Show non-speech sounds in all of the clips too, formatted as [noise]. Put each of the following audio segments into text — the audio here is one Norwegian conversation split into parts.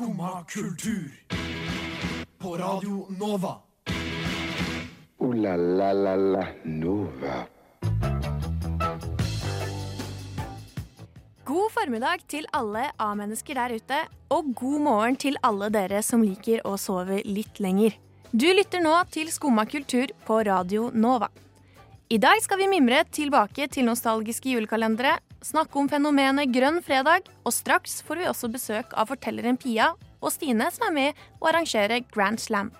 Skumma kultur. På Radio Nova. O-la-la-la-la Nova. God formiddag til alle A-mennesker der ute, og god morgen til alle dere som liker å sove litt lenger. Du lytter nå til Skumma kultur på Radio Nova. I dag skal vi mimre tilbake til nostalgiske julekalendere, snakke om fenomenet Grønn fredag, og straks får vi også besøk av fortelleren Pia og Stine, som er med å arrangere Grand Slam.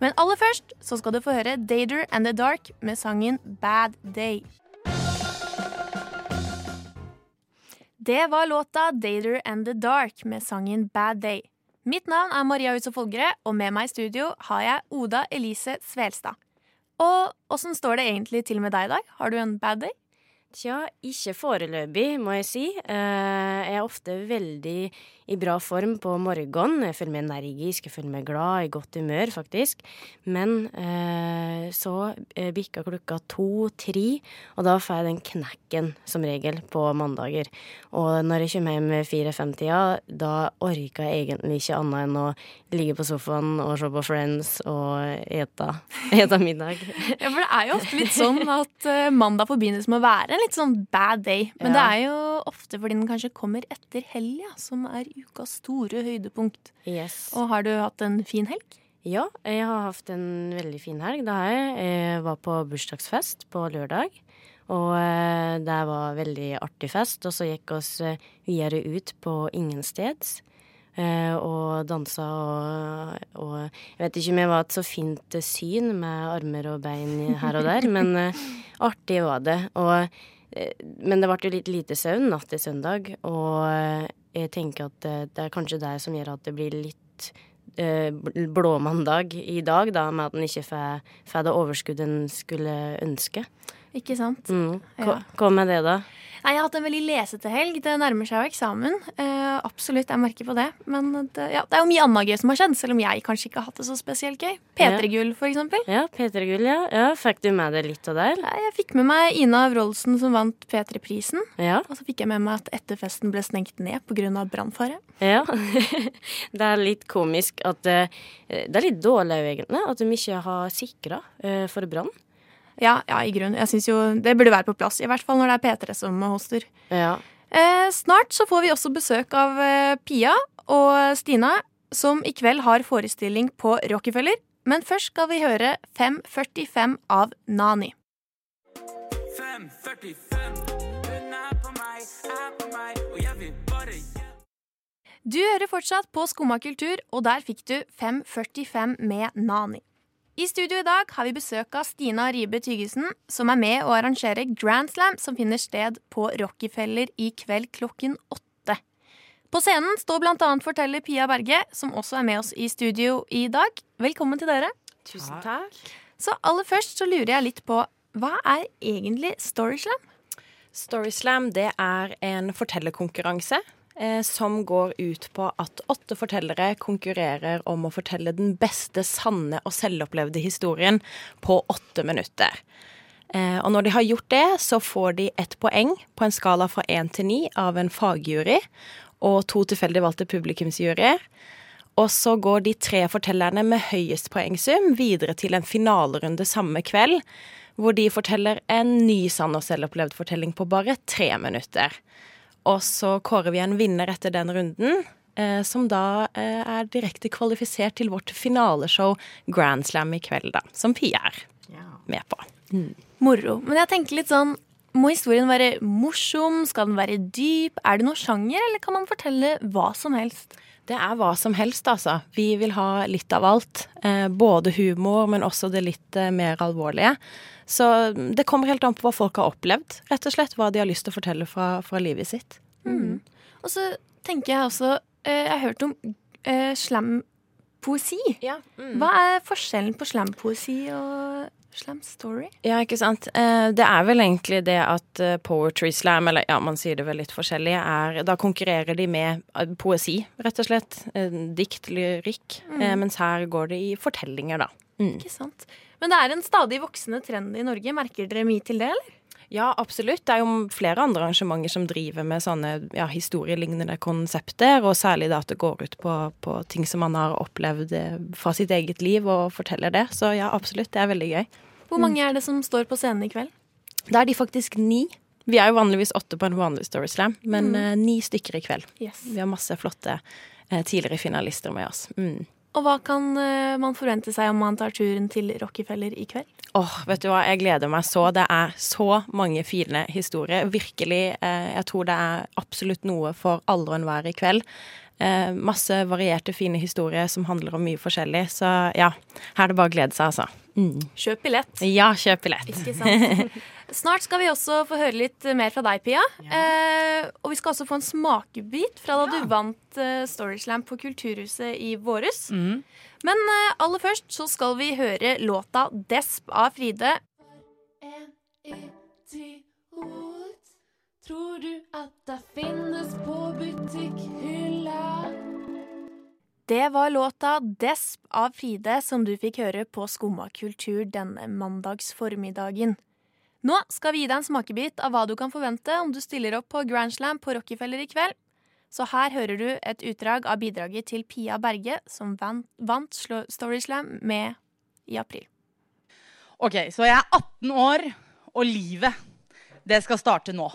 Men aller først så skal du få høre Dader and the Dark med sangen Bad Day. Det var låta Dader and the Dark med sangen Bad Day. Mitt navn er Maria Huset Folgere, og med meg i studio har jeg Oda Elise Svelstad. Og åssen står det egentlig til med deg i dag? Har du en bad day? Tja, ikke foreløpig, må jeg si. Eh, jeg er ofte veldig i bra form på morgenen. Jeg føler meg energisk, jeg føler meg glad, i godt humør, faktisk. Men eh, så eh, bikka klokka to-tre, og da får jeg den knekken som regel på mandager. Og når jeg kommer hjem fire-fem-tida, da orker jeg egentlig ikke annet enn å ligge på sofaen og se på Friends og ete, [laughs] ete middag. Ja, for det er jo ofte litt sånn at uh, mandag forbindes med å være en litt sånn bad day. Men Ja. det er jo ofte fordi den kanskje kommer etter helga, som er ukas store høydepunkt. Yes. Og har du hatt en fin helg? Ja, jeg har hatt en veldig fin helg. Da jeg. Jeg var på bursdagsfest på lørdag. Og eh, det var veldig artig fest. Og så gikk oss eh, videre ut på Ingensteds. eh, Og dansa og, og Jeg vet ikke om jeg var et så fint syn med armer og bein her og der, men artig var det. Og, men det ble litt lite søvn natt til søndag, og eh, jeg tenker at eh, det er kanskje det som gjør at det blir litt eh, bl- blåmandag i dag, da, med at en ikke får det overskuddet en skulle ønske. Ikke sant? Mm. Hva hva med det, da? Nei, Jeg har hatt en veldig lesete helg. Det nærmer seg jo eksamen. Eh, absolutt, jeg merker på det. Men det, ja, det er jo mye annet gøy som har skjedd, selv om jeg kanskje ikke har hatt det så spesielt gøy. P3-gull, for eksempel. Ja, P3 Gull, ja. ja. Fikk du med deg litt av det? Jeg fikk med meg Ina Wroldsen som vant P3-prisen. Ja. Og så fikk jeg med meg at etterfesten ble stengt ned pga. brannfare. ja. [laughs] det er litt komisk at eh, Det er litt dårlig egentlig, at de ikke har sikra eh, for brann. Ja, ja, i grunn. Jeg synes jo det burde være på plass. I hvert fall når det er P3 som hoster. Ja. Eh, snart så får vi også besøk av eh, Pia og Stina, som i kveld har forestilling på Rockefeller. Men først skal vi høre 545 av Nani. 545. Hun er på meg, er på meg, og jeg vil bare. Du hører fortsatt på Skumma kultur, og der fikk du 545 med Nani. I studio i dag har vi besøk av Stina Ribe Tygesen, som er med å arrangere Grand Slam, som finner sted på Rockefeller i kveld klokken åtte. På scenen står annet forteller Pia Berge, som også er med oss i studio i dag. Velkommen til dere. Tusen takk. Så aller først så lurer jeg litt på, hva er egentlig Storyslam? Storyslam det er en fortellerkonkurranse som går ut på at åtte fortellere konkurrerer om å fortelle den beste, sanne og selvopplevde historien på åtte minutter. Eh, og når de har gjort det, så får de ett poeng på en skala fra én til ni av en fagjury og to tilfeldig valgte publikumsjuryer. Og så går de tre fortellerne med høyest poengsum videre til en finalerunde samme kveld, hvor de forteller en ny sann og selvopplevd fortelling på bare tre minutter. Og så kårer vi en vinner etter den runden, eh, som da eh, er direkte kvalifisert til vårt finaleshow Grand Slam i kveld, da, som Pia er med på. Moro. Men jeg tenker litt sånn, må historien være morsom? Skal den være dyp? Er det noe sjanger, eller kan man fortelle hva som helst? Det er hva som helst, altså. Vi vil ha litt av alt. Eh, både humor, men også det litt eh, mer alvorlige. Så det kommer helt an på hva folk har opplevd, rett og slett. Hva de har lyst til å fortelle fra, fra livet sitt. Og så tenker jeg også eh, Jeg har hørt om eh, slampoesi. Hva er forskjellen på slampoesi og slam story? Ja, ikke sant. Eh, Det er vel egentlig det at eh, poetry slam, eller ja, man sier det vel litt forskjellig, er Da konkurrerer de med eh, poesi, rett og slett. Dikt, lyrikk. Eh, Mens her går det i fortellinger, da. Mm. Ikke sant? Men det er en stadig voksende trend i Norge. Merker dere mye til det, eller? Ja, absolutt. Det er jo flere andre arrangementer som driver med sånne ja, historielignende konsepter, og særlig da at det går ut på, på, ting som man har opplevd eh, fra sitt eget liv, og forteller det. Så ja, absolutt. Det er veldig gøy. Hvor mange er det som står på scenen i kveld? Da er de faktisk ni. Vi er jo vanligvis åtte på en vanlig Story Slam, men mm. ni stykker i kveld. Yes. Vi har masse flotte eh, tidligere finalister med oss. Mm. Og hva kan uh, man forvente seg om man tar turen til Rockefeller i kveld? Åh, oh, vet du hva, jeg gleder meg så. Det er så mange fine historier. Virkelig. Eh, jeg tror det er absolutt noe for alle og enhver i kveld. Eh, masse varierte, fine historier som handler om mye forskjellig. Så ja, her er det bare å glede seg, altså. Mm. Kjøp billett. Ja, kjøp billett. Ikke sant. [laughs] Snart skal vi også få høre litt mer fra deg, Pia. Ja. Eh, og vi skal også få en smakebit fra da ja. du vant eh, Storyslam på Kulturhuset i våres. Mm. Men eh, aller først så skal vi høre låta 'Desp' av Fride. En idiot. Tror du at det finnes på butikkhylla? Det var låta 'Desp' av Fride som du fikk høre på Skumma kultur denne mandagsformiddagen. Nå skal vi gi deg en smakebit av hva du kan forvente om du stiller opp på Grand Slam på Rockefeller i kveld. Så her hører du et utdrag av bidraget til Pia Berge, som vant Storyslam med i april. OK, så jeg er 18 år, og livet, det skal starte nå.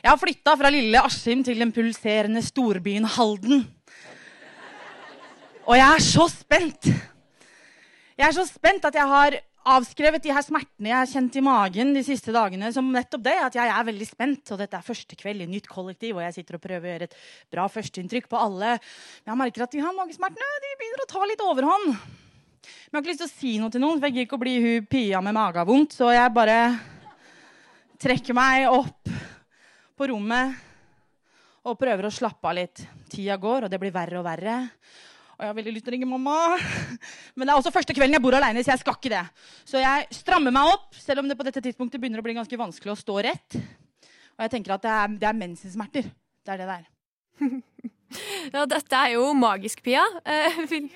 Jeg har flytta fra lille Askim til den pulserende storbyen Halden. Og jeg er så spent. Jeg er så spent at jeg har avskrevet de her smertene jeg har kjent i magen de siste dagene som nettopp det, at jeg er veldig spent. Og dette er første kveld i nytt kollektiv, og jeg sitter og prøver å gjøre et bra førsteinntrykk på alle. Men jeg merker at de her magesmertene de begynner å ta litt overhånd. Men jeg har ikke lyst til å si noe til noen, for jeg gidder ikke å bli hun pia med magevondt. Så jeg bare trekker meg opp på rommet og prøver å slappe av litt. Tida går, og det blir verre og verre. Og jeg har veldig lyst til å ringe mamma. [laughs] Men det er også første kvelden jeg bor aleine, så jeg skal ikke det. Så jeg strammer meg opp, selv om det på dette tidspunktet begynner å bli ganske vanskelig å stå rett. Og jeg tenker at det er, det er mensensmerter. Det er det det er. [laughs] Ja, dette er jo magisk, Pia. Eh, vil,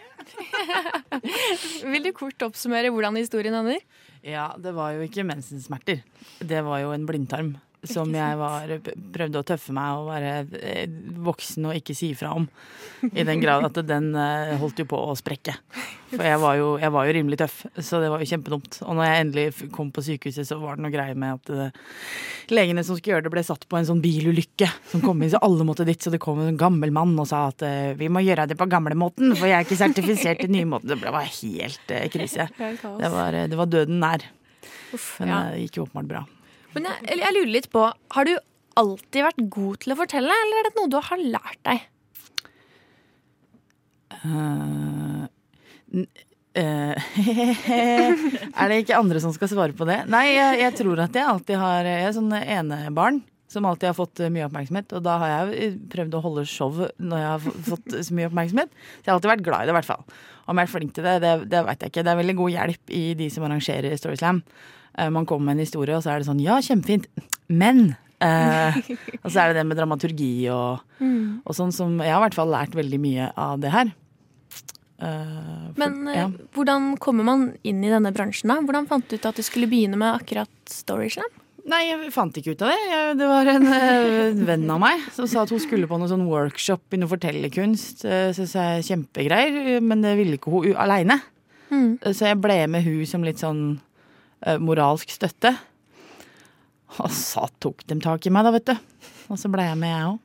[laughs] vil, du kort oppsummere hvordan historien ender? Ja, det var jo ikke mensensmerter. Det var jo en blindtarm som jeg var, prøvde å tøffe meg og være eh, voksen og ikke si ifra om. I den grad at den eh, holdt jo på å sprekke. For jeg var, jo, jeg var jo rimelig tøff, så det var jo kjempedumt. Og når jeg endelig kom på sykehuset, så var det noe greie med at eh, legene som skulle gjøre det, ble satt på en sånn bilulykke som kom inn, så alle måtte dit. Så det kom en gammel mann og sa at vi må gjøre det på gamlemåten, for jeg er ikke sertifisert til nymåten. Det var helt krise. Det var, det var døden nær. Men det gikk jo åpenbart bra. Men jeg, jeg, lurer litt på, har du alltid vært god til å fortelle, eller er det noe du har lært deg? Uh, [laughs] er det ikke andre som skal svare på det? Nei, jeg, jeg tror at jeg alltid har Jeg er sånn enebarn som alltid har fått mye oppmerksomhet. Og da har jeg prøvd å holde show når jeg har fått så mye oppmerksomhet. Så jeg har alltid vært glad i det, i hvert fall. Om jeg er flink til det, det, det veit jeg ikke. Det er veldig god hjelp i de som arrangerer Storyslam. Eh, man kommer med en historie, og så er det sånn Ja, kjempefint, men eh, [laughs] Og så er det det med dramaturgi og, mm. og, sånn som Jeg har i hvert fall lært veldig mye av det her. Uh, for, men ja. hvordan kommer man inn i denne bransjen, da? Hvordan fant du ut at du skulle begynne med akkurat Storyslam? Nei, jeg fant ikke ut av det. Det var en uh, venn av meg som sa at hun skulle på noen sånn workshop i noe fortellerkunst. Uh, Syns jeg er kjempegreier, men det ville ikke hun aleine. Mm. Så jeg ble med hun som litt sånn Eh, moralsk støtte. Og så tok de tak i meg, da, vet du. Og så ble jeg med, jeg òg.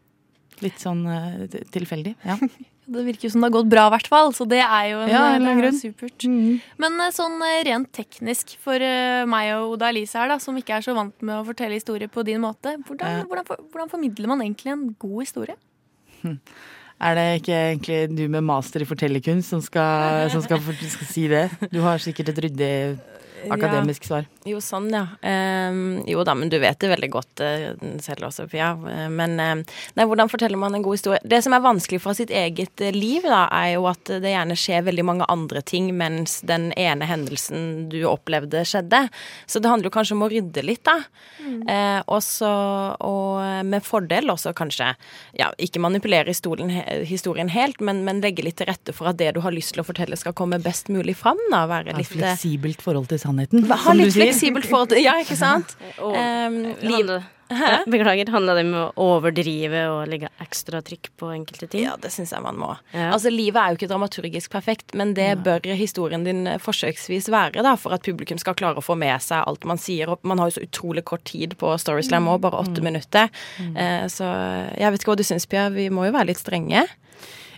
Litt sånn uh, tilfeldig. ja. [laughs] Det virker jo som det har gått bra, i hvert fall. Så det er jo en, ja, en grunn. supert. Mm. Men eh, sånn rent teknisk for meg og Oda Elise her, da, som ikke er så vant med å fortelle historier på din måte, hvordan, hvordan, hvordan formidler man egentlig en god historie? Hm. Er det ikke egentlig du med master i fortellerkunst som skal, som skal, skal si det? Du har sikkert et ryddig akademisk svar. Jo, sånn, ja. Um, jo da, men du vet det veldig godt uh, selv også, Pia. Men uh, nei, hvordan forteller man en god historie? Det som er vanskelig fra sitt eget uh, liv, da, er jo at det gjerne skjer veldig mange andre ting mens den ene hendelsen du opplevde, skjedde. Så det handler jo kanskje om å rydde litt, da. Mm. Også, og med fordel også kanskje ja, ikke manipulere historien, historien helt, men, men, legge litt til rette for at det du har lyst til å fortelle, skal komme best mulig fram. da, være litt Fleksibelt forhold til sannheten. Ha litt fleksibelt forhold til Ja, ikke sant? [laughs] Og, Um, liv, handler, [laughs] ja, beklager, handla det med å overdrive og legge ekstra trykk på enkelte ting? ja, det syns jeg man må. Ja. Altså, Livet er jo ikke dramaturgisk perfekt, men det bør historien din eh, forsøksvis være, da, for at publikum skal klare å få med seg alt man sier. Og man har jo så utrolig kort tid på Storyslam òg, bare åtte minutter. Eh, så jeg vet ikke hva du syns, Pia. Vi må jo være litt strenge.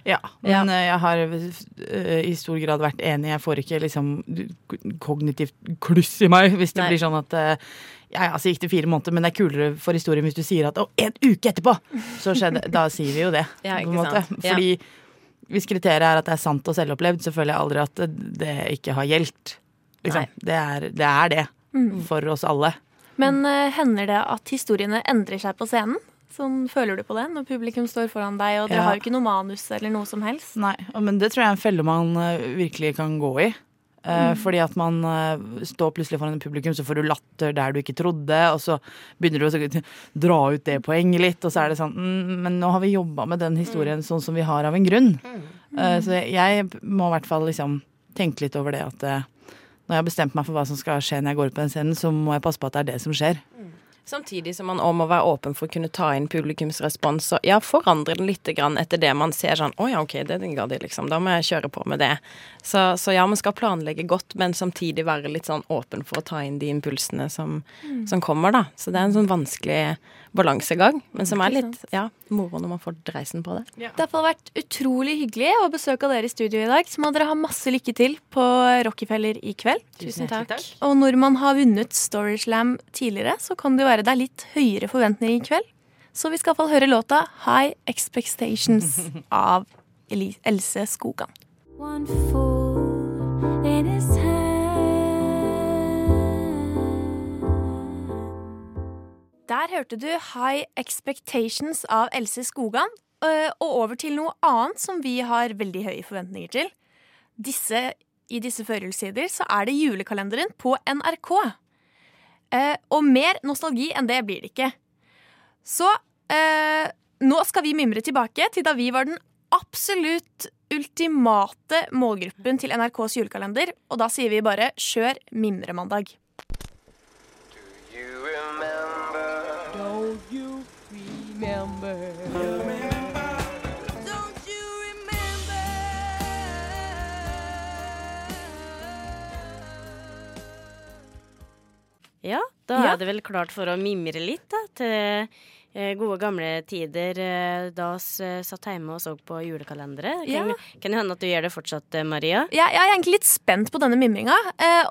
Ja, men ja. jeg har eh, i stor grad vært enig. Jeg får ikke liksom kognitivt kluss i meg hvis det Nei. blir sånn at eh, ja, ja, så gikk det fire måneder, men det er kulere for historien hvis du sier at å, en uke etterpå så skjedde [laughs] Da sier vi jo det, Ja, på en måte. sant. Fordi hvis kriteriet er at det er sant og selvopplevd, så føler jeg aldri at det, ikke har gjeldt. Liksom. Det, er, det er det. For oss alle. Men uh, hender det at historiene endrer seg på scenen? Sånn Føler du på det når publikum står foran deg, og dere Ja. har jo ikke noe manus eller noe som helst? Nei, men det tror jeg er en felle man eh, virkelig kan gå i. Mm. Fordi at man eh, står plutselig foran et publikum, så får du latter der du ikke trodde, og så begynner du å [laughs] dra ut det poenget litt, og så er det sånn mm, Men nå har vi jobba med den historien sånn som vi har av en grunn. Mm. så jeg, må i hvert fall liksom tenke litt over det at eh, når jeg har bestemt meg for hva som skal skje når jeg går ut på den scenen, så må jeg passe på at det er det som skjer. Samtidig som man òg må være åpen for å kunne ta inn publikumsrespons og ja, forandre den litt grann etter det man ser sånn Å ja, OK, det ga de, liksom. Da må jeg kjøre på med det. Så, så ja, man skal planlegge godt, men samtidig være litt sånn åpen for å ta inn de impulsene som, som kommer, da. Så det er en sånn vanskelig balansegang, men som er litt ja, moro når man får dreisen på det. Det har vært utrolig hyggelig å besøke dere i studio i dag. Så må dere ha masse lykke til på Rockefeller i kveld. Tusen takk. Og når man har vunnet Storyslam tidligere, så kan det jo være det er litt høyere forventninger i kveld. Så vi skal i hvert fall høre låta High Expectations [laughs] av Else Skogan. One fool in his. Der hørte du High Expectations av Else Skogan. øh, Og over til noe annet som vi har veldig høye forventninger til. Disse, I disse førjulstider så er det julekalenderen på NRK. Eh, og mer nostalgi enn det blir det ikke. Så eh, nå skal vi mimre tilbake til da vi var den absolutt ultimate målgruppen til NRKs julekalender. Og da sier vi bare kjør mimremandag. Ja, da Ja. er det vel klart for å mimre litt, da. Til eh, gode gamle tider eh, da oss eh, satt hjemme og så på julekalendere. Ja. Kan, kan det hende at du gjør det fortsatt, Maria? Jeg, jeg er egentlig litt spent på denne mimringa.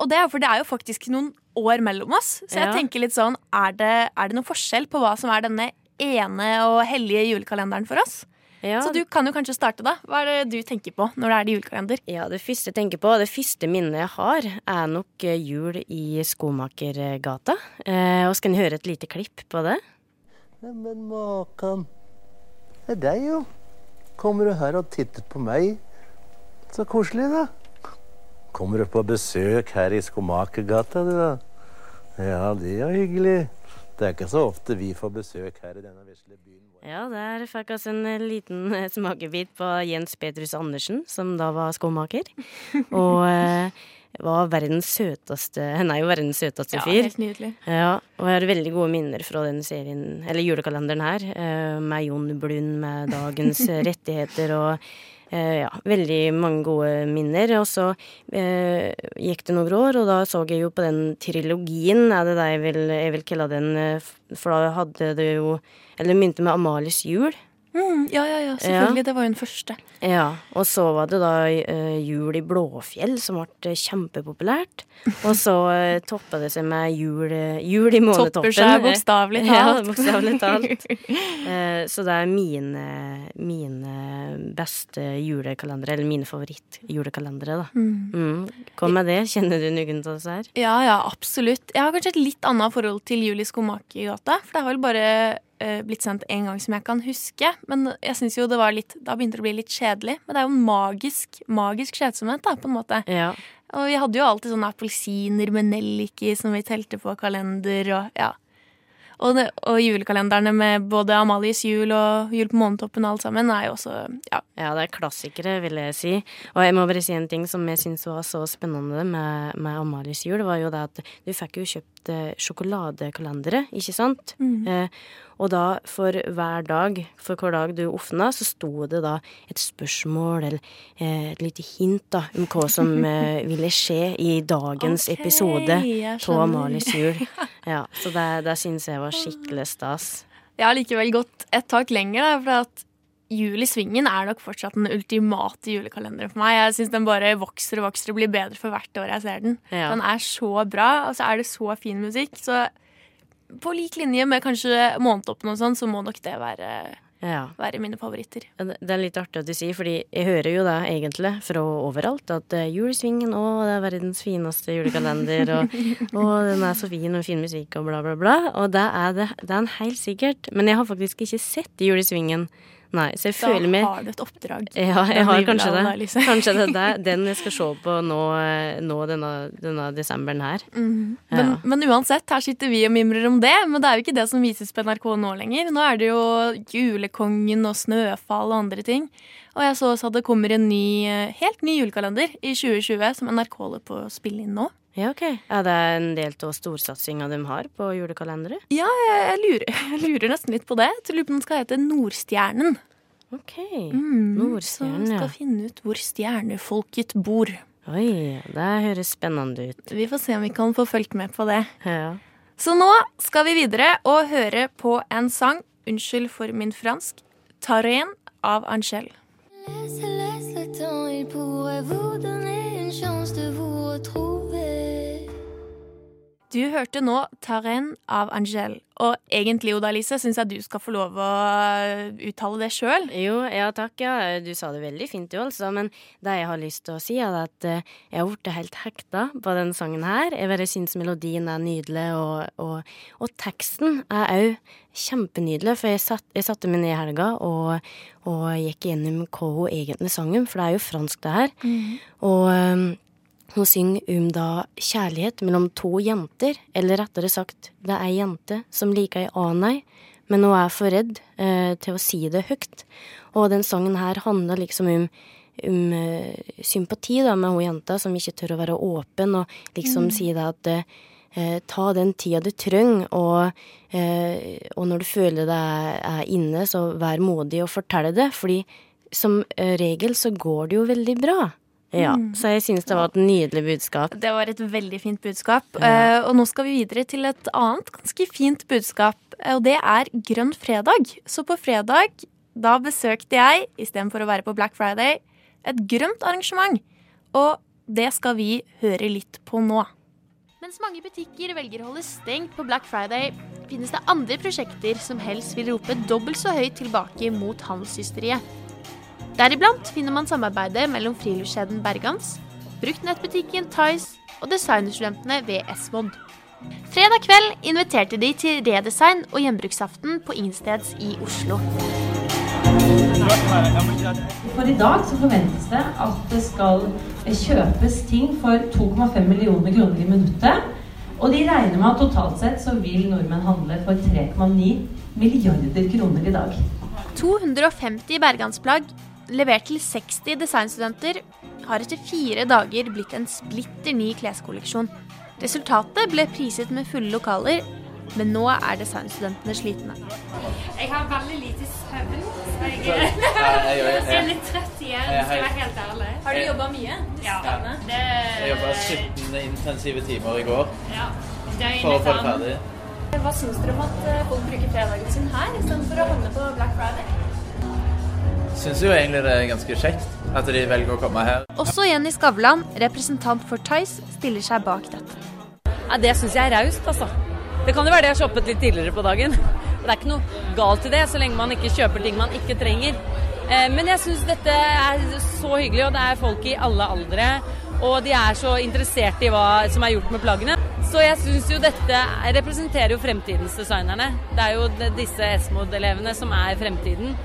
Og det er for det er jo faktisk noen år mellom oss. Så jeg Ja. tenker litt sånn er det, er det noen forskjell på hva som er denne ene og hellige julekalenderen for oss? Ja. Så du kan jo kanskje starte, da. Hva er det du tenker på når det er julekalender? Ja, det første jeg tenker på, det første minnet jeg har, er nok eh, jul i Skomakergata. Eh, og skal jeg høre et lite klipp på det? Neimen, makan. Det er deg, jo. Kommer du her og titter på meg? Så koselig, da. Kommer du på besøk her i Skomakergata, du, da? Ja, det er hyggelig. Det er ikke så ofte vi får besøk her i denne vesle byen. Ja, der fikk vi en eh, liten eh, smakebit på Jens Petrus Andersen, som da var skomaker. [laughs] Og eh, var verdens søteste Han er jo verdens søteste fyr. Ja, helt nydelig. Ja, og jeg har veldig gode minner fra denne serien, eller julekalenderen her, eh, med Jon Blund, med dagens [laughs] rettigheter og ja, veldig mange gode minner. Og så eh, gikk det noen år, og da så jeg jo på den trilogien, er det det jeg vil, jeg vil kalle den, eh, for da hadde det jo Eller det begynte med Amalies jul. Mm, ja, ja, ja, selvfølgelig. Det var jo den første. Ja, og så var det da uh, jul i Blåfjell, som ble eh, kjempepopulært. Og så uh, toppa det seg med jul, eh, jul i månetoppen. Topper seg bokstavelig Ja, talt. bokstavelig talt. uh, [laughs] så det er mine, mine beste julekalendere, eller mine favorittjulekalendere, da. Mm. Kom med det. Kjenner du noen av disse her? Ja, ja, absolutt. Jeg har kanskje et litt annet forhold til Jul i Skomakergata. For det er vel bare eh, blitt sendt én gang som jeg kan huske. Men jeg synes jo det var litt Da begynte det å bli litt kjedelig. Men det er jo en magisk, magisk kjedsomhet, da, på en måte. Ja. Og vi hadde jo alltid sånne appelsiner med nellik i som vi telte på kalender, og ja. Og, det, og julekalenderne med både Amalies jul og Jul på månetoppen og alt sammen er jo også ja. Ja, det er klassikere, vil jeg si. Og jeg må bare si en ting som jeg syns var så spennende med, med Amalies jul, var jo det at du fikk jo kjøpt eh, sjokoladekalendere, ikke sant? Mm. Eh, og da for hver dag, for hver dag du åpna, så sto det da et spørsmål eller eh, et lite hint da, om hva som [laughs] eh, ville skje i dagens okay, episode av. Amalies jul. [laughs] Ja, så det, det syns jeg var skikkelig stas. Jeg har likevel gått et tak lenger, da, for at Jul i Svingen er nok fortsatt den ultimate julekalenderen for meg. Jeg syns den bare vokser og vokser og blir bedre for hvert år jeg ser den. Ja. Den er så bra, og så er det så fin musikk. Så på lik linje med kanskje Månetoppen og sånn, så må nok det være, Ja. være mine favoritter. Det er litt artig at du sier, fordi jeg hører jo det egentlig fra overalt, at uh, julesvingen, å, det er verdens fineste julekalender, og [laughs] å, den er så fin, og fin musikk, og bla, bla, bla. Og det er det, det er en helt sikkert. Men jeg har faktisk ikke sett julesvingen. Nei, så jeg Da føler meg har du et oppdrag. Ja, jeg har kanskje det. Liksom. Kanskje det er [laughs] den jeg skal se på nå, eh, nå denne, denne desemberen her. Mhm. Ja. Men, men uansett, her sitter vi og mimrer om det. Men det er jo ikke det som vises på NRK nå lenger. Nå er det jo Julekongen og Snøfall og andre ting. Og jeg så også at det kommer en ny, eh, helt ny julekalender i 2020 som NRK holder på å spille inn nå. Ja, ok. Er det en del av storsatsinga de har på julekalendere? Ja, jeg, lurer, [laughs] jeg lurer nesten litt på det. Jeg lurer på om den skal hete Nordstjernen. Ok. Mm, Nordstjernen, Så ja. skal finne ut hvor stjernefolket bor. Oi, det høres spennende ut. Vi får se om vi kan få fulgt med på det. Ja. Så nå skal vi videre og høre på en sang, unnskyld for min fransk, Taren av Angel. Laisse il pourrait vous donner une chance de vous retrouver. Du hørte nå Taren av Angel. Og egentlig, Oda Lise, syns jeg du skal få lov å uttale det sjøl. Jo, ja takk, ja. Du sa det veldig fint du, altså. Men det jeg har lyst til å si, er at eh, jeg har blitt helt hekta på den sangen her. Jeg bare syns melodien er nydelig, og, og, og teksten er òg kjempenydelig. For jeg, satt, jeg satte meg ned i helga og, og gikk gjennom hva hun egentlig sang om, for det er jo fransk, det her. Og eh, hun synger om da kjærlighet mellom to jenter, eller rettere sagt, det er ei jente som liker ei annen ei, men hun er for redd eh, til å si det høyt. Og den sangen her handler liksom om, om eh, sympati da, med hun jenta som ikke tør å være åpen, og liksom Mm. si det at eh, ta den tida du trenger, og, eh, og når du føler det er, er inne, så vær modig og fortell det, fordi som eh, regel så går det jo veldig bra. Ja, Mm. så jeg synes det var et nydelig budskap. Det var et veldig fint budskap. Ja. og nå skal vi videre til et annet ganske fint budskap, eh, og det er Grønn fredag. Så på fredag, da besøkte jeg, istedenfor å være på Black Friday, et grønt arrangement. Og det skal vi høre litt på nå. Mens mange butikker velger å holde stengt på Black Friday, finnes det andre prosjekter som helst vil rope dobbelt så høyt tilbake mot handelshysteriet. Deriblant finner man samarbeidet mellom friluftskjeden Bergans, bruktnettbutikken Tice og designerstudentene ved Esmond. Fredag kveld inviterte de til redesign og gjenbruksaften på Insteds i Oslo. For i dag så forventes det at det skal kjøpes ting for 2,5 millioner kroner i minuttet. Og de regner med at totalt sett så vil nordmenn handle for 3,9 milliarder kroner i dag. 250 bergansplagg, levert til 60 designstudenter, har etter fire dager blitt en splitter ny kleskolleksjon. Resultatet ble priset med fulle lokaler, men nå er designstudentene slitne. Jeg har veldig lite søvn, så jeg, Ja, jeg- jeg- [laughs] jeg er litt trøtt igjen, skal jeg være helt- ærlig. Har du jobbet mye? Ja. Det, Jeg jobba 17 intensive timer i går ja. For å få det ferdig. Hva syns dere om at eh, folk bruker fredagen sin her istedenfor å handle på Black Friday? Syns jo egentlig det er ganske kjekt at de velger å komme her. Også Jenny Skavlan, representant for Tice, stiller seg bak dette. Ja, det syns jeg er raust, altså. Det kan jo være det jeg har shoppet litt tidligere på dagen. Det er ikke noe galt i det, så lenge man ikke kjøper ting man ikke trenger. Eh, Men jeg syns dette er så hyggelig, og det er folk i alle aldre. Og de er så interessert i hva som er gjort med plaggene. Så jeg syns jo dette representerer jo fremtidens designerne. Det er jo disse S-mod-elevene som er fremtiden.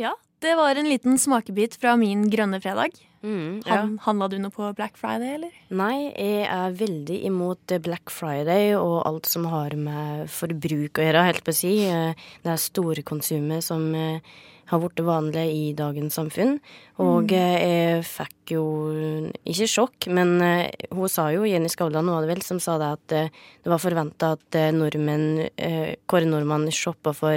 Ja, det var en liten smakebit fra min grønne fredag. Mm, ja. Han, Handla du noe på Black Friday, eller? Nei, jeg er veldig imot Black Friday og alt som har med forbruk å gjøre, helt på å si. Eh, Det er storkonsumet som eh, har blitt vanlig i dagens samfunn. Og Mm. eh, jeg fikk jo ikke sjokk, men hun sa jo, Jenny Skavlan var det vel, som sa det at det var forventa at nordmenn, Kåre Nordmann shoppa for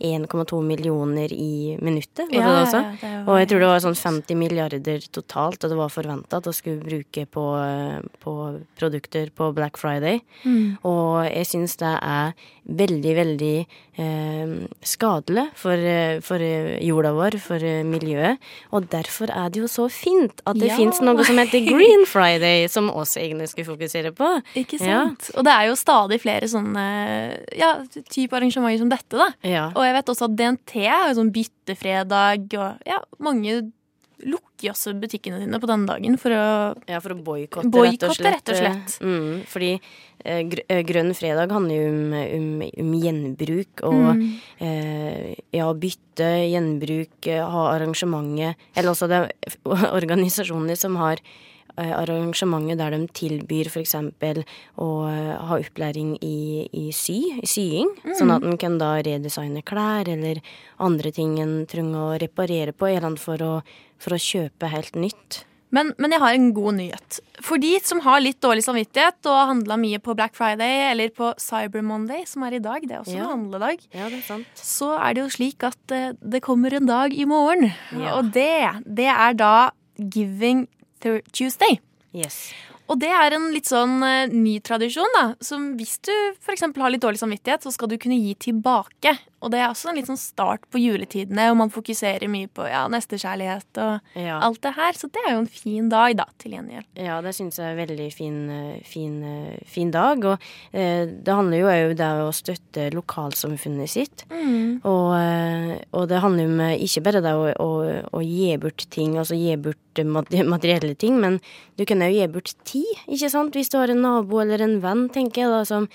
1,2 millioner i minuttet, var det Ja, det også? ja, det og jeg tror det var sånn 50 milliarder totalt, og det var forventa at vi skulle bruke på, eh, på produkter på Black Friday. Mm. Og jeg syns det er veldig, veldig eh, skadelig for, eh, for eh, jorda vår, for miljøet. Og derfor er det jo så fint at det Ja. fins noe som heter Green Friday, som også egentlig skulle fokusere på. Ikke Ja. sant? Og det er jo stadig flere sånne ja, type arrangementer som dette, da. Ja. Og jeg vet også at DNT har jo sånn byttefredag, og ja, mange lukker også butikkene sine på denne dagen for å Ja, for å boikotte, rett og slett. Mm, fordi eh, eh, Grønn fredag handler jo om, om, om gjenbruk og Mm. eh, ja, bytte, gjenbruk, eh, ha arrangementet Eller også det er [laughs] organisasjoner som har eh, arrangementer der de tilbyr f.eks. å eh, ha opplæring i, i sy, i sying. Mm. Sånn at en kan da redesigne klær eller andre ting en trenger å reparere på, eller for å, for å kjøpe helt nytt. Men, men jeg har en god nyhet. For de som har litt dårlig samvittighet og handla mye på Black Friday eller på Cyber Monday, som er i dag, det er også Ja. en handledag, Ja, det er sant. så er det jo slik at eh, det kommer en dag i morgen. Ja. Og det, det er da Giving Tuesday. Yes. Og det er en litt sånn eh, ny tradisjon, da. Som hvis du f.eks. har litt dårlig samvittighet, så skal du kunne gi tilbake. Og det er også en litt sånn start på juletidene, og man fokuserer mye på ja, nestekjærlighet og Ja. alt det her. Så det er jo en fin dag, da, til gjengjeld. Ja, det syns jeg er en veldig fin, eh, fin, eh, fin dag. Og eh, det handler jo òg om å støtte lokalsamfunnet sitt. Mm. Og, eh, og det handler om eh, ikke bare det å, å, å gi bort ting, altså gi bort materielle ting, men du kan òg gi bort tid, ikke sant? Hvis du har en nabo eller en venn, tenker jeg da, som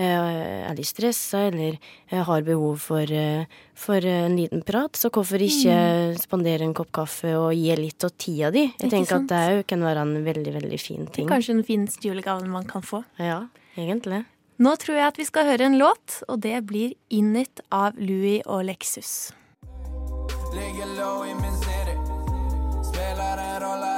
er litt stressa eller eh, har behov for, eh, for eh, en liten prat, så hvorfor ikke spandere en kopp kaffe og gi litt av tida di? Jeg tenker sant? at det kan være en veldig, veldig fin ting. Kanskje den fineste julegaven man kan få. Ja, egentlig. Nå tror jeg at vi skal høre en låt, og det blir In It av Louis og Lexus. Ligger low i min serie, Spiller en rolle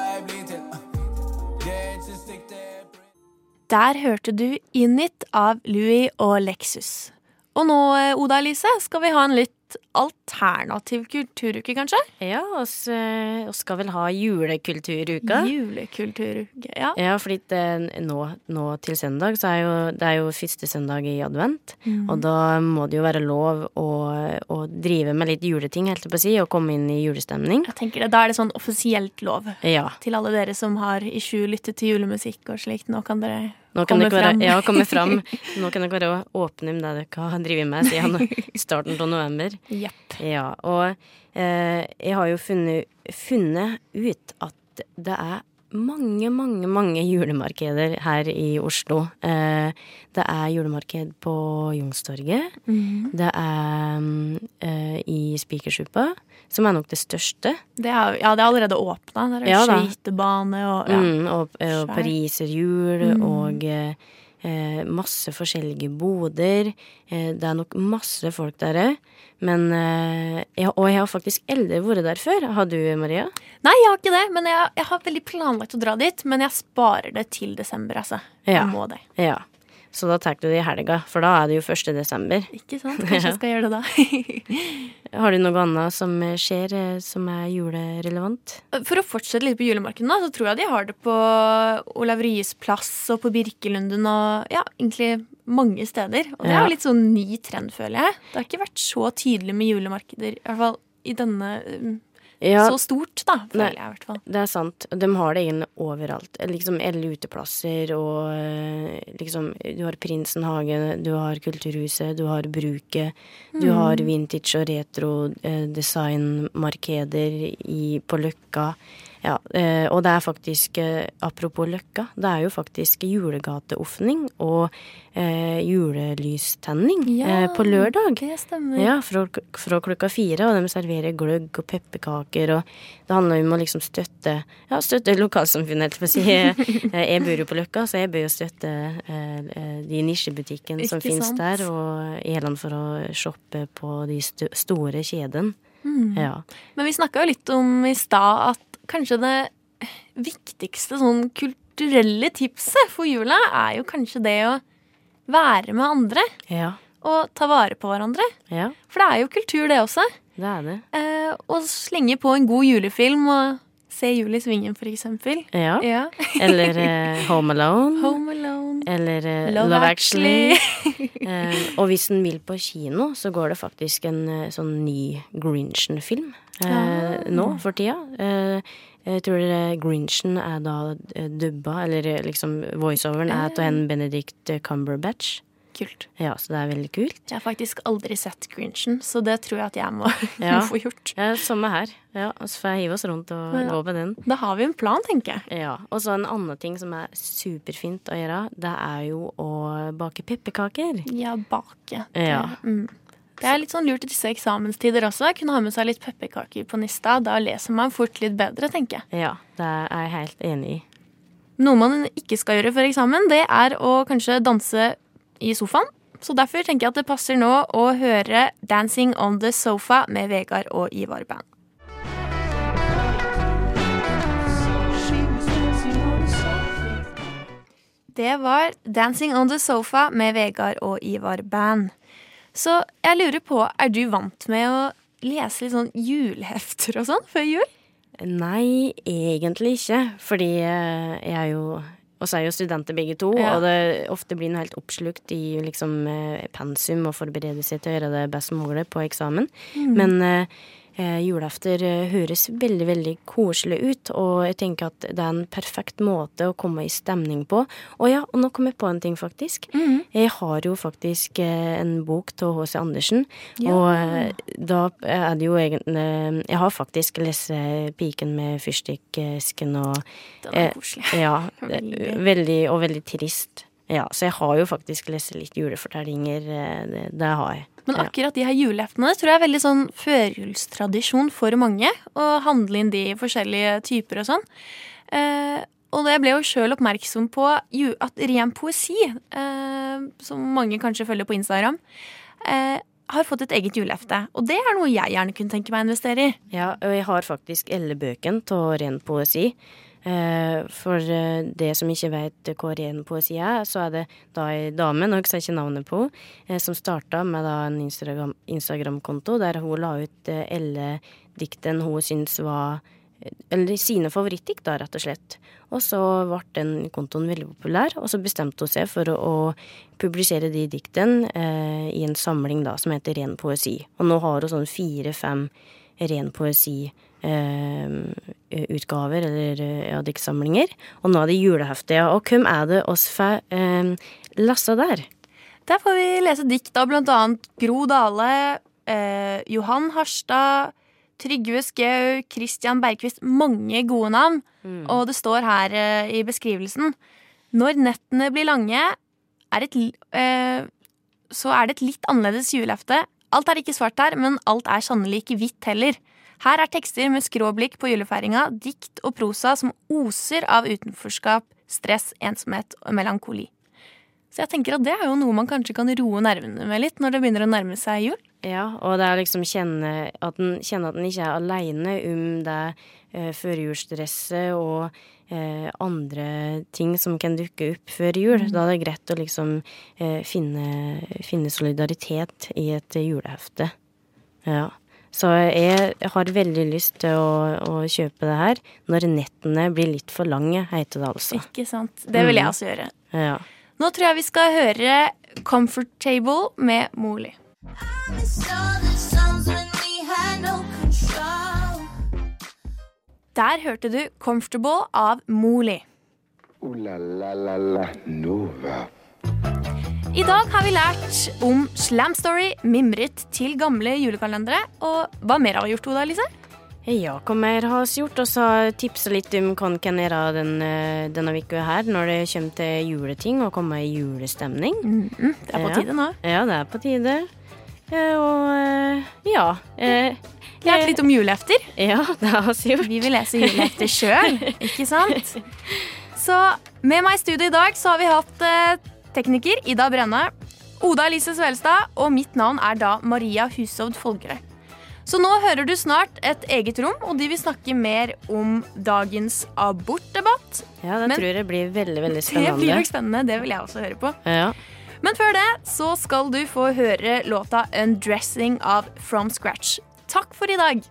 Der hørte du In It av Louis og Lexus. Og nå, eh, Oda Elise, skal vi ha en litt alternativ kulturuke, kanskje? Ja, oss, eh, skal vel ha julekulturuka. Julekulturuke, ja. Ja, fordi det, nå, nå til søndag, så er jo det er jo første søndag i advent. Mm. Og da må det jo være lov å, å drive med litt juleting, helt på å si, og komme inn i julestemning. Jeg tenker det, Da er det sånn offisielt lov. Ja. Til alle dere som har i sju lyttet til julemusikk og slikt. Nå kan dere Nå kan komme dere være, ja, komme [laughs] fram. Nå kan dere være åpne om det dere har drevet med siden [laughs] starten av november. Yep. Ja, og eh, jeg har jo funnet, funnet ut at det er mange, mange, mange julemarkeder her i Oslo. Eh, det er julemarked på Youngstorget. Mhm. Det er mm, eh, i Spikersuppa, som er nok det største. Det er, ja, det er allerede åpna. Der er Ja skøytebane og ja. Mm, og, eh, og pariserhjul Mm. og masse forskjellige boder. Eh, det er nok masse folk der òg. Men eh, jeg, Og jeg har faktisk aldri vært der før. Har du, Maria? Nei, jeg har ikke det, men jeg, jeg har veldig planlagt å dra dit. Men jeg sparer det til desember, altså. Ja. Må det. Ja. Så da tar du det i helga, for da er det jo 1. desember. Ikke sant? Kanskje jeg skal gjøre det da. [laughs] Har du noe annet som skjer eh, som er julerelevant? For å fortsette litt på julemarkedet, da, så tror jeg de har det på Olav Ryes plass og på Birkelunden og ja, egentlig mange steder. Og det er jo litt sånn ny trend, føler jeg. Det har ikke vært så tydelig med julemarkeder, i hvert fall i denne um, Ja. Så stort, da, føler Nei, jeg i hvert fall. Det er sant. De har det egentlig overalt. Liksom alle uteplasser og eh, liksom Du har Prinsen hage, du har Kulturhuset, du har Bruket. Du Mm. har vintage og retro eh, designmarkeder i, på Løkka. Ja, eh, og det er faktisk, eh, apropos Løkka, det er jo faktisk julegateåpning og eh, julelystenning Ja, eh, på lørdag. Det stemmer. Ja, fra, fra klokka fire, og de serverer gløgg og pepperkaker og det handler om å liksom støtte Ja, støtte lokalsamfunnet, for å si. [laughs] Eh, Jeg bor jo på Løkka, så jeg bør jo støtte eh, eh, de nisjebutikkene som finnes der, og Eland for å shoppe på de st store kjedene. Mm. Ja. Men vi snakka jo litt om i stad at kanskje det viktigste sånn kulturelle tipset for jula er jo kanskje det å være med andre. Ja. Og ta vare på hverandre. Ja, For det er jo kultur, det også. det er det. Eh, og slenge på en god julefilm og se Jul i Svingen, for eksempel. Ja. Ja. Eller eh, [laughs] Home Alone. Home Alone. Eller eh, Love Love, Actually. Actually. [laughs] Eh, og hvis en vil på kino, så går det faktisk en eh, sånn ny Grinchen-film eh, Ah. nå for tida. Eh, jeg tror det Grinchen er da eh, dubba, eller eh, liksom voiceoveren er av en Benedict Cumberbatch. Kult. Ja, så det er veldig kult. Jeg har faktisk aldri sett Grinchen, så det tror jeg at jeg må [laughs] Ja. få gjort. Ja, Samme her. Ja, så får jeg hive oss rundt og Ja. gå med den. Da har vi en plan, tenker jeg. Ja, Og så en annen ting som er superfint å gjøre, det er jo å bake pepperkaker. Ja, bake. Ja. Mm. Det er litt sånn lurt i disse eksamenstider også. Kunne ha med seg litt pepperkaker på nista. Da leser man fort litt bedre, tenker jeg. Ja, det er jeg helt enig i. Noe man ikke skal gjøre før eksamen, det er å kanskje danse i sofaen. Så derfor tenker jeg at det passer nå å høre 'Dancing on the Sofa' med Vegard og Ivar Band. Det var 'Dancing on the Sofa' med Vegard og Ivar Band. Så jeg lurer på, er du vant med å lese litt sånn julehefter og sånn før jul? Nei, egentlig ikke. Fordi eh, jeg er jo Og så er jo studenter begge to, Ja. og det ofte blir noe helt oppslukt i liksom eh, pensum og forberede seg til å gjøre det best mulig på eksamen. Mm. Men eh, eh, eh, høres veldig, veldig koselig ut, og jeg tenker at det er en perfekt måte å komme i stemning på. Og ja, og nå kom jeg på en ting, faktisk. Mm. Jeg har jo faktisk eh, en bok til H.C. Andersen, Ja. og da er det jo egentlig Jeg har faktisk lest 'Piken med fyrstikkesken' og Den er koselig. [laughs] Ja. [laughs] Veldig. og veldig trist. Ja, så jeg har jo faktisk lest litt julefortellinger. Det, det har jeg. Men akkurat de her juleheftene tror jeg er veldig sånn førjulstradisjon for mange. Å handle inn de i forskjellige typer og sånn. Eh, og jeg ble jo sjøl oppmerksom på at ren poesi, eh, som mange kanskje følger på Instagram, eh, har fått et eget julehefte. Og det er noe jeg gjerne kunne tenke meg å investere i. Ja, og jeg har faktisk elleve bøkene av ren poesi. Eh, for eh, det som ikke vet hva ren poesi er, så er det da ei dame, husker jeg ikke navnet på, eh, som starta med en Instagram- Instagram-konto der hun la ut alle diktene hun syntes var eller sine favorittdikt, rett og slett. Og så ble den kontoen veldig populær, og så bestemte hun seg for å, publisere de diktene i en samling da, som heter Ren poesi. Og nå har hun sånn fire-fem ren poesi-utgaver, eller eh, ja, diktsamlinger. Og nå er det julehefte, ja. Og hvem er det oss får eh, lasta der? Der får vi lese dikt av blant annet Gro Dale, eh, Johan Harstad, Trygve Skau, Christian Bergquist. Mange gode navn. Og det står her eh, i beskrivelsen Når nettene blir lange, er et, eh, så er det et litt annerledes julehefte. Alt er ikke svart her, men alt er sannelig ikke hvitt heller. Her er tekster med skråblikk på julefeiringa, dikt og prosa som oser av utenforskap, stress, ensomhet og melankoli. Så jeg tenker at det er jo noe man kanskje kan roe nervene med litt når det begynner å nærme seg jul. Ja, og det er liksom kjenne at en kjenner at en ikke er aleine om det eh, førjulsstresset og eh, andre ting som kan dukke opp før jul. Mm. Da er det greit å liksom eh, finne, finne solidaritet i et julehefte. Ja. Så jeg har veldig lyst til å, å kjøpe det her. Når nettene blir litt for lange, heter det altså. Ikke sant? Det vil jeg Mhm. også gjøre. Ja. Nå tror jeg vi skal høre Comfortable med Moli. Der hørte du Comfortable av Moli. Uh, la la la la Nova. I dag har vi lært om Slam Story, mimret til gamle julekalendere. Og hva mer har vi gjort, Oda Elise? Ja, hva mer har vi gjort? Og så tipsa litt om hva en kan gjøre den, eh, denne uka her når det kommer til juleting og komme i julestemning. det er på tide nå. Ja, det er på tide. Eh, og eh, ja. Lært litt om julehefter. [laughs] Ja, det har vi gjort. Vi vil lese julehefter sjøl, [laughs] ikke sant? Så med meg i studio i dag så har vi hatt tekniker Ida Brenne, Oda Elise Svelstad, og mitt navn er da Maria Hushovd Folgerød. Så nå hører du snart et eget rom, og de vil snakke mer om dagens abortdebatt. Ja, det Men- tror jeg blir veldig, veldig spennende. [laughs] Det blir nok spennende, det vil jeg også høre på. Ja. Men før det så skal du få høre låta 'Undressing' av From Scratch. Takk for i dag.